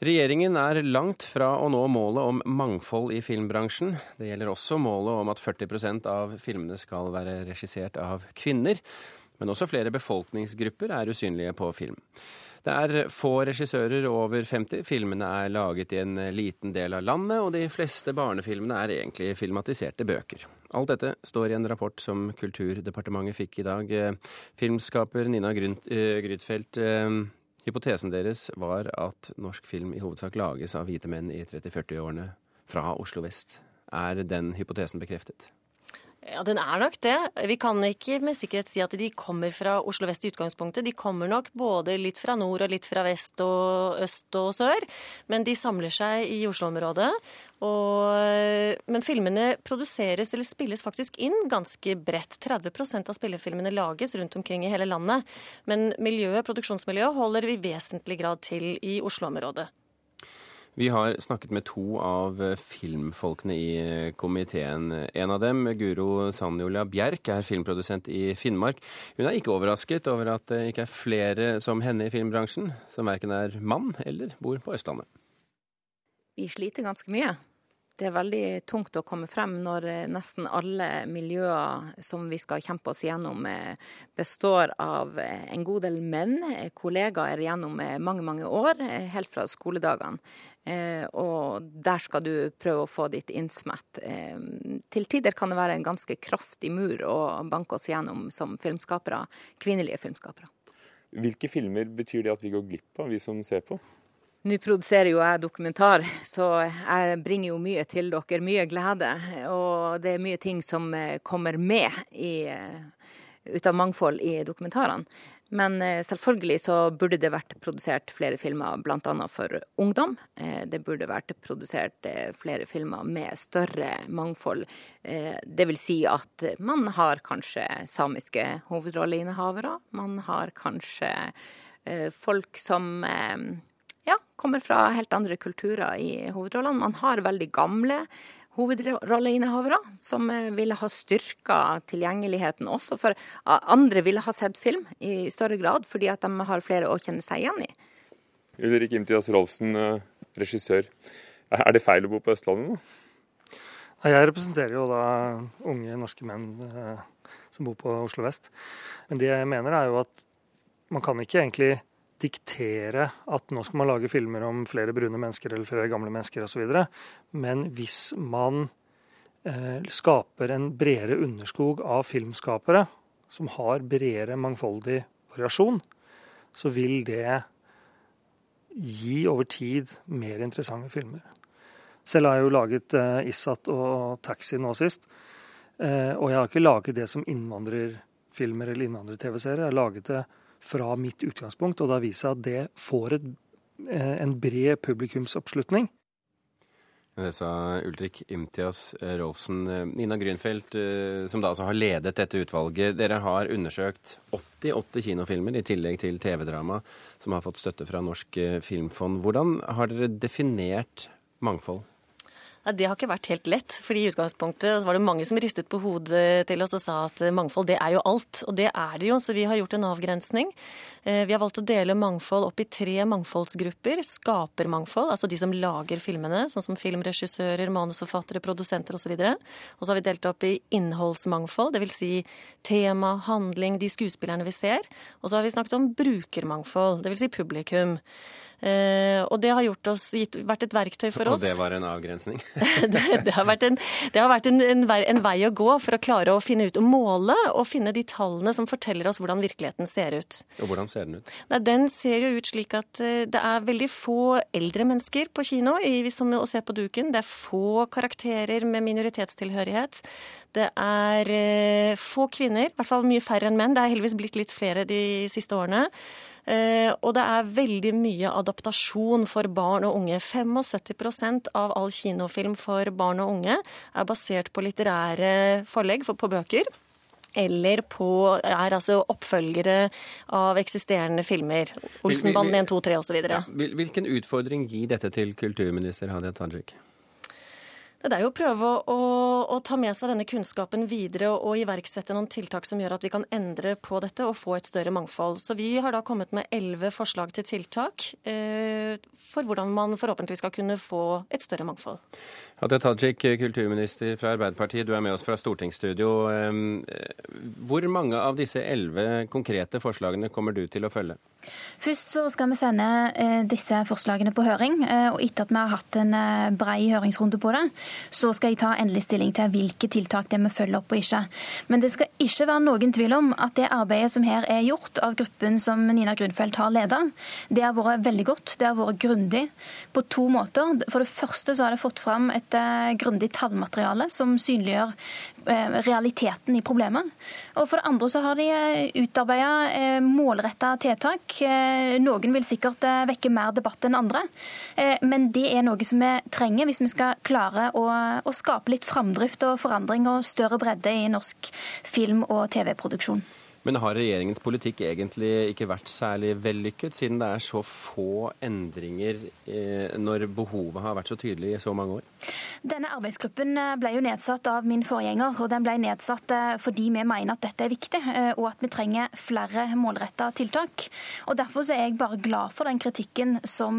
Regjeringen er langt fra å nå målet om mangfold i filmbransjen. Det gjelder også målet om at 40% av filmene skal være regissert av kvinner. Men også flere befolkningsgrupper er usynlige på film. Det er få regissører over 50. Filmene er laget i en liten del av landet, og de fleste barnefilmene er egentlig filmatiserte bøker. Alt dette står i en rapport som Kulturdepartementet fikk i dag. Filmskaper Nina Grytfeldt, Hypotesen deres var at norsk film i hovedsak lages av hvite menn i 30-40-årene fra Oslo vest. Er den hypotesen bekreftet? Ja, Den er nok det. Vi kan ikke med sikkerhet si at de kommer fra Oslo vest i utgangspunktet. De kommer nok både litt fra nord og litt fra vest og øst og sør. Men de samler seg i Oslo-området. Men filmene produseres eller spilles faktisk inn ganske bredt. 30% av spillefilmene lages rundt omkring i hele landet. Men miljøet, produksjonsmiljøet holder vi vesentlig grad til i Oslo-området. Vi har snakket med to av filmfolkene i komiteen. En av dem, Guro Sanjola Bjerk, er filmprodusent i Finnmark. Hun er ikke overrasket over at det ikke er flere som henne i filmbransjen, som verken er mann eller bor på Østlandet. Vi sliter ganske mye. Det er veldig tungt å komme frem når nesten alle miljøer som vi skal kjempe oss gjennom, består av en god del menn, kollegaer gjennom mange, mange år, helt fra skoledagene. Og der skal du prøve å få ditt innsmett. Til tider kan det være en ganske kraftig mur å banke oss gjennom som filmskapere, kvinnelige filmskapere. Hvilke filmer betyr det at vi går glipp av, vi som ser på? Nå produserer jo jeg dokumentar, så jeg bringer jo mye til dere. Mye glede. Og det er mye ting som kommer med i, ut av mangfold i dokumentarene. Men selvfølgelig så burde det vært produsert flere filmer bl.a. for ungdom. Det burde vært produsert flere filmer med større mangfold. Det vil si at man har kanskje samiske hovedrolleinnehavere. Man har kanskje folk som ja, kommer fra helt andre kulturer i hovedrollene. Man har veldig gamle hovedrolleinnehavere som ville ha styrka tilgjengeligheten også, for andre ville ha sett film i større grad, fordi at de har flere å kjenne seg igjen i. Ulrik Imtias Rolfsen, regissør. Er det feil å bo på Østlandet nå? Jeg representerer jo da unge norske menn som bor på Oslo vest. Men det jeg mener er jo at man kan ikke egentlig diktere at nå skal man lage filmer om flere brune mennesker eller flere gamle mennesker osv. Men hvis man eh, skaper en bredere underskog av filmskapere som har bredere mangfoldig variasjon, så vil det gi over tid mer interessante filmer. Selv har jeg jo laget eh, Issat og Taxi nå sist. Eh, og jeg har ikke laget det som innvandrerfilmer eller innvandrer-TV-serier. Jeg har laget det fra mitt utgangspunkt, og da viser at det får et, eh, en bred publikumsoppslutning. Det sa Ulrik Imtias Rolfsen. Nina Grünfeldt, eh, som da altså har ledet dette utvalget. Dere har undersøkt 88 kinofilmer i tillegg til TV-drama som har fått støtte fra Norsk eh, Filmfond. Hvordan har dere definert mangfold? Ja, det har ikke vært helt lett. fordi i utgangspunktet var det mange som ristet på hodet til oss og sa at mangfold det er jo alt. Og det er det jo, så vi har gjort en avgrensning. Eh, vi har valgt å dele mangfold opp i tre mangfoldsgrupper. Skapermangfold, altså de som lager filmene, sånn som filmregissører, manusforfattere, produsenter osv. Og, så har vi delt opp i innholdsmangfold, dvs. Si tema, handling, de skuespillerne vi ser. Og så har vi snakket om brukermangfold, dvs. Si publikum. Uh, og det har gjort oss, gitt, vært et verktøy for oss. Og det var en avgrensning? det, det, har vært, en, det har vært en, en, vei, en, vei, å gå for å klare å finne ut og måle og finne de tallene som forteller oss hvordan virkeligheten ser ut. Og hvordan ser den ut? Nei, den ser jo ut slik at uh, det er veldig få eldre mennesker på kino som å se på duken. Det er få karakterer med minoritetstilhørighet. Det er uh, få kvinner, i hvert fall mye færre enn menn. Det er heldigvis blitt litt flere de siste årene. Uh, og det er veldig mye adaptasjon for barn og unge. 75% av all kinofilm for barn og unge er basert på litterære forlegg for, på bøker eller på er altså oppfølgere av eksisterende filmer. Olsenbanden 1, 2, 3 osv. Ja, hvilken utfordring gir dette til kulturminister Hadia Tajik? Det er jo å prøve å, å, å, ta med seg denne kunnskapen videre og, og, iverksette noen tiltak som gjør at vi kan endre på dette og få et større mangfold. Så vi har da kommet med elleve forslag til tiltak eh, for hvordan man forhåpentligvis skal kunne få et større mangfold. Hadia Tajik, kulturminister fra Arbeiderpartiet, du er med oss fra stortingsstudio. Hvor mange av disse elleve konkrete forslagene kommer du til å følge? Først så skal vi sende eh, disse forslagene på høring. Eh, og Etter at vi har hatt en eh, brei høringsrunde på det, så skal jeg ta endelig stilling til hvilke tiltak det vi følger opp og ikke. Men det skal ikke være noen tvil om at det arbeidet som her er gjort av gruppen som Nina Grunfeldt har ledet, det har vært veldig godt. Det har vært grundig på to måter. For det første så har det fått fram et grundig tallmateriale som synliggjør realiteten i problemet. Og for det andre så har de utarbeida målretta tiltak Eh, noen vil sikkert eh, vekke mer debatt enn andre, eh, men det er noe som vi trenger hvis vi skal klare å, å skape litt framdrift og forandring og større bredde i norsk film- og TV-produksjon. Men har regjeringens politikk egentlig ikke vært særlig vellykket, siden det er så få endringer eh, når behovet har vært så tydelig i så mange år? Denne arbeidsgruppen eh, ble jo nedsatt av min forgjenger, og den ble nedsatt eh, fordi vi mener at dette er viktig, og at vi trenger flere målretta tiltak. Og Derfor er jeg bare glad for den kritikken som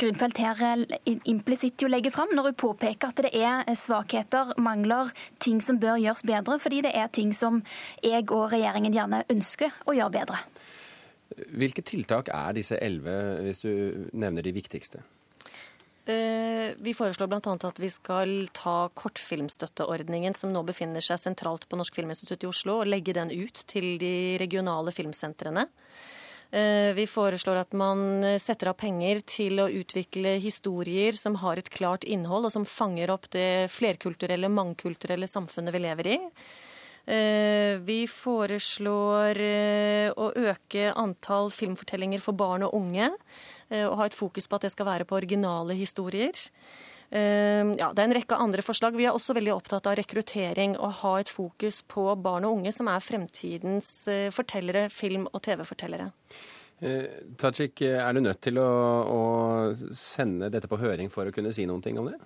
Grunfeldt her implisitt legger fram, når hun påpeker at det er svakheter, mangler, ting som bør gjøres bedre, fordi det er ting som jeg og regjeringen regjeringen gjerne ønsker å gjøre bedre. Hvilke tiltak er disse elleve, hvis du nevner de viktigste? Eh, vi foreslår bl.a. at vi skal ta kortfilmstøtteordningen, som nå befinner seg sentralt på Norsk filminstitutt i Oslo, og legge den ut til de regionale filmsentrene. Eh, vi foreslår at man setter av penger til å utvikle historier som har et klart innhold, og som fanger opp det flerkulturelle, mangkulturelle samfunnet vi lever i. Eh, vi foreslår eh, å øke antall filmfortellinger for barn og unge. Eh, og ha et fokus på at det skal være på originale historier. Ja, Det er en rekke andre forslag. Vi er også veldig opptatt av rekruttering og ha et fokus på barn og unge, som er fremtidens fortellere, film- og TV-fortellere. Tajik, er du nødt til å, å sende dette på høring for å kunne si noe om det?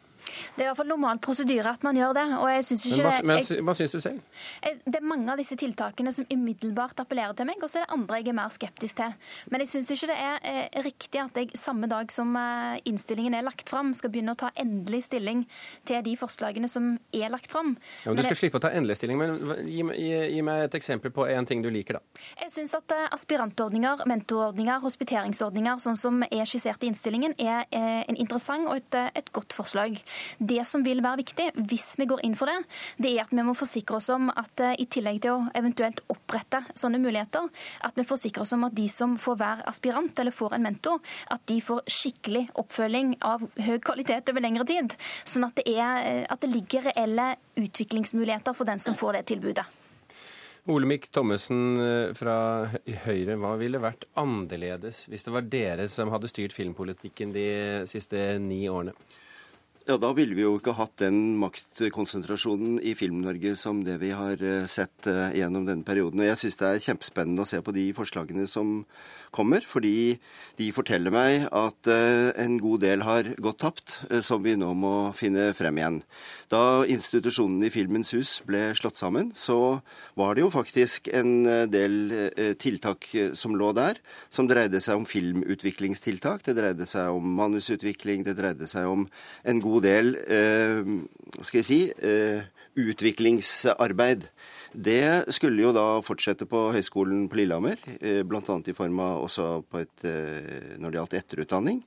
Det er i hvert fall normal prosedyre at man gjør det. og jeg synes ikke... Men hva, men, hva syns du selv? Det er mange av disse tiltakene som umiddelbart appellerer til meg, og så er det andre jeg er mer skeptisk til. Men jeg syns ikke det er eh, riktig at jeg samme dag som eh, innstillingen er lagt fram, skal begynne å ta endelig stilling til de forslagene som er lagt fram. Ja, men Du skal jeg... slippe å ta endelig stilling, men gi, gi, gi meg et eksempel på en ting du liker, da. Jeg syns at eh, aspirantordninger, mentorordninger, hospiteringsordninger, sånn som er skissert i innstillingen, er en interessant og et, et godt forslag. Det som vil være viktig, hvis vi går inn for det, det er at vi må forsikre oss om at eh, i tillegg til å eventuelt opprette sånne muligheter, at vi forsikrer oss om at de som får være aspirant eller får en mentor, at de får skikkelig oppfølging av høy kvalitet over lengre tid. Sånn at det, er, eh, at det ligger reelle utviklingsmuligheter for den som får det tilbudet. Olemic Thommessen eh, fra Høyre, hva ville vært annerledes hvis det var dere som hadde styrt filmpolitikken de siste ni årene? Ja, Da ville vi jo ikke hatt den maktkonsentrasjonen i Film-Norge som det vi har eh, sett eh, gjennom denne perioden. Og Jeg syns det er kjempespennende å se på de forslagene som kommer, fordi de forteller meg at eh, en god del har gått tapt, som vi nå må finne frem igjen. Da institusjonene i Filmens hus ble slått sammen, så var det jo faktisk en del tiltak som lå der, som dreide seg om filmutviklingstiltak, det dreide seg om manusutvikling, det dreide seg om en god god del eh, skal jeg si, eh, utviklingsarbeid. Det skulle jo da fortsette på Høgskolen på Lillehammer, eh, bl.a. i form av også et, eh, når det gjaldt etterutdanning.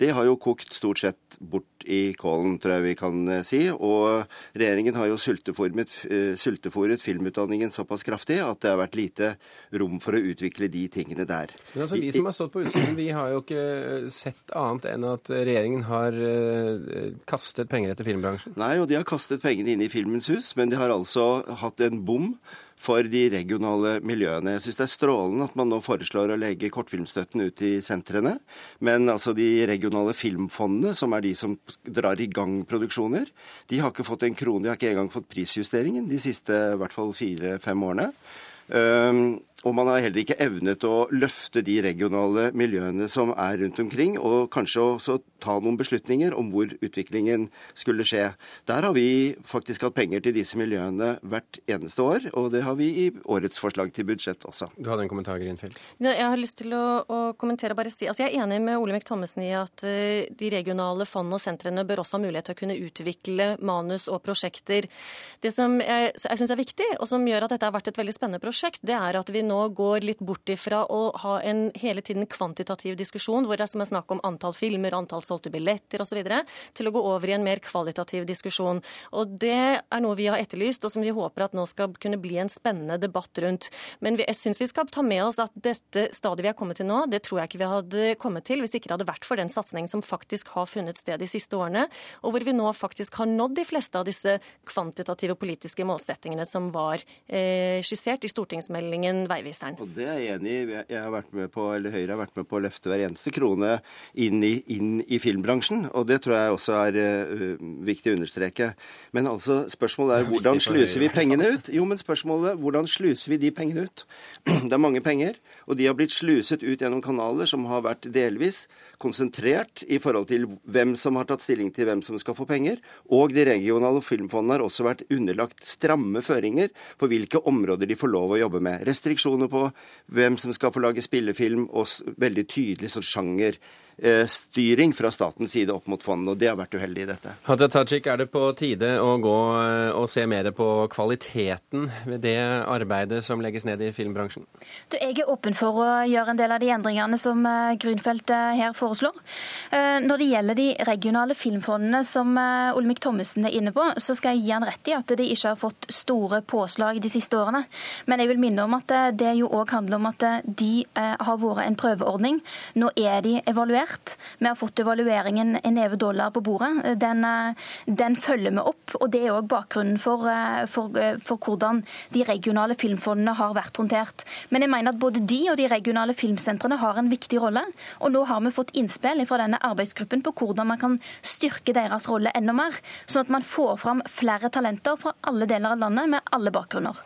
Det har jo kokt stort sett bort i kålen, tror jeg vi kan eh, si. Og regjeringen har jo sultefòret filmutdanningen såpass kraftig at det har vært lite rom for å utvikle de tingene der. Men altså, Vi som har stått på utsiden, vi har jo ikke sett annet enn at regjeringen har kastet penger etter filmbransjen. Nei, og de har kastet pengene inn i Filmens hus, men de har altså hatt en bom for de regionale miljøene. Jeg syns det er strålende at man nå foreslår å legge kortfilmstøtten ut i sentrene. Men altså de regionale filmfondene, som er de som drar i gang produksjoner, de har ikke fått en krone, de har ikke engang fått prisjusteringen de siste i hvert fall fire-fem årene. Og man har heller ikke evnet å løfte de regionale miljøene som er rundt omkring, og kanskje også ta noen beslutninger om hvor utviklingen skulle skje. Der har vi faktisk hatt penger til disse miljøene hvert eneste år, og det har vi i årets forslag til budsjett også. Du hadde en kommentar, Grinfeldt? Ja, jeg har lyst til å, å kommentere bare si, altså Jeg er enig med Olemic Thommessen i at uh, de regionale fondene og sentrene bør også ha mulighet til å kunne utvikle manus og prosjekter. Det som jeg, jeg syns er viktig, og som gjør at dette har vært et veldig spennende prosjekt, det er at vi nå går litt bort ifra å ha en hele tiden kvantitativ diskusjon, hvor det er som er snakk om antall filmer, antall solgte billetter osv., til å gå over i en mer kvalitativ diskusjon. Og Det er noe vi har etterlyst, og som vi håper at nå skal kunne bli en spennende debatt rundt. Men jeg syns vi skal ta med oss at dette stadiet vi er kommet til nå, det tror jeg ikke vi hadde kommet til hvis ikke det hadde vært for den satsingen som faktisk har funnet sted de siste årene, og hvor vi nå faktisk har nådd de fleste av disse kvantitative politiske målsettingene som var eh, skissert i stortingsmeldingen Veiviseren. Og Det er jeg enig i. Jeg har vært med på, eller Høyre har vært med på å løfte hver eneste krone inn i, inn i filmbransjen, og det tror jeg også er uh, viktig å understreke. Men altså, spørsmålet er hvordan sluser vi pengene ut? Jo, men spørsmålet hvordan sluser vi de pengene ut? Det er mange penger, og de har blitt sluset ut gjennom kanaler som har vært delvis konsentrert i forhold til hvem som har tatt stilling til hvem som skal få penger. Og de regionale filmfondene har også vært underlagt stramme føringer på hvilke områder de får lov å jobbe med. Restriksjoner på hvem som skal få lage spillefilm, og veldig tydelig sånn sjanger styring fra statens side opp mot fondet, og det har vært uheldig i dette. Hadia Tajik, er det på tide å gå eh, og se mer på kvaliteten ved det arbeidet som legges ned i filmbransjen? Du, jeg er åpen for å gjøre en del av de endringene som eh, Grünfeldt her foreslår. Når det gjelder de regionale filmfondene som Olemic Thommessen er inne på, så skal jeg gi han rett i at de ikke har fått store påslag de siste årene. Men jeg vil minne om at det jo òg handler om at de har vært en prøveordning. Nå er de evaluert evaluert. Vi har fått evalueringen en neve dollar på bordet. Den, eh, den følger vi opp. og Det er òg bakgrunnen for, eh, for, eh, for, hvordan de regionale filmfondene har vært håndtert. Men jeg mener at både de og de regionale filmsentrene har en viktig rolle. Og nå har vi fått innspill fra denne arbeidsgruppen på hvordan man kan styrke deres rolle enda mer. Sånn at man får fram flere talenter fra alle deler av landet med alle bakgrunner.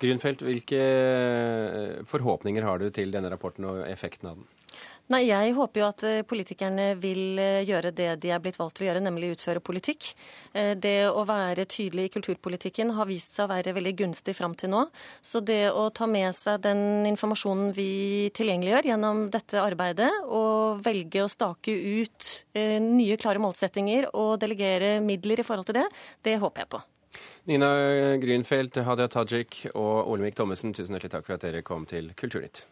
Grünfeldt, hvilke forhåpninger har du til denne rapporten og effekten av den? Nei, Jeg håper jo at eh, politikerne vil eh, gjøre det de er blitt valgt til å gjøre, nemlig utføre politikk. Eh, det å være tydelig i kulturpolitikken har vist seg å være veldig gunstig fram til nå. Så det å ta med seg den informasjonen vi tilgjengeliggjør gjennom dette arbeidet, og velge å stake ut nye, klare målsettinger og delegere midler i forhold til det, det håper jeg på. Nina Grünfeldt, Hadia Tajik og Olemic Thommessen, tusen hjertelig takk for at dere kom til Kulturnytt.